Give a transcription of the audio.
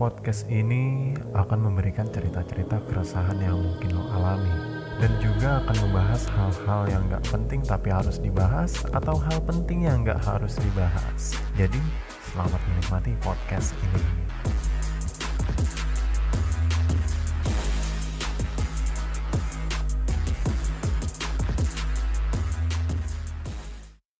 podcast ini akan memberikan cerita-cerita keresahan yang mungkin lo alami dan juga akan membahas hal-hal yang gak penting tapi harus dibahas atau hal penting yang gak harus dibahas. Jadi, selamat menikmati podcast ini.